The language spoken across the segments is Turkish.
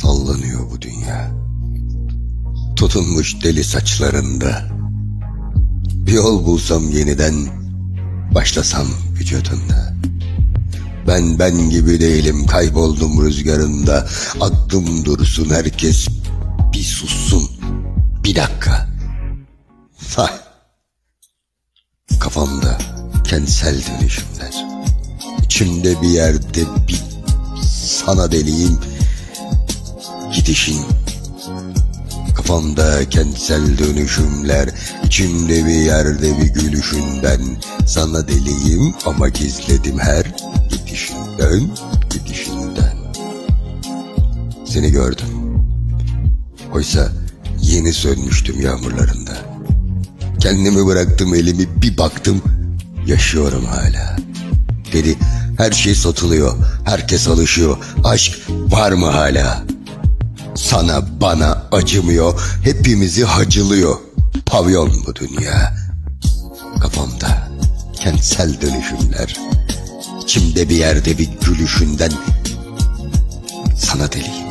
Sallanıyor bu dünya. Tutunmuş deli saçlarında. Bir yol bulsam yeniden başlasam vücudunda. Ben ben gibi değilim kayboldum rüzgarında. Aklım dursun herkes bir sussun. Bir dakika. Vay. Kafamda kentsel dönüşümler. İçimde bir yerde bir sana deliyim. Gidişin Kafamda kentsel dönüşümler içimde bir yerde bir gülüşünden Sana deliyim ama gizledim her gidişinden Gidişinden Seni gördüm. Oysa yeni sönmüştüm yağmurlarında. Kendimi bıraktım elimi bir baktım Yaşıyorum hala. Dedi her şey satılıyor Herkes alışıyor. Aşk var mı hala Sana bana acımıyor Hepimizi hacılıyor. Pavyon bu dünya. Kafamda kentsel dönüşümler. İçimde bir yerde bir gülüşünden Sana deliyim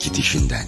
Gidişinden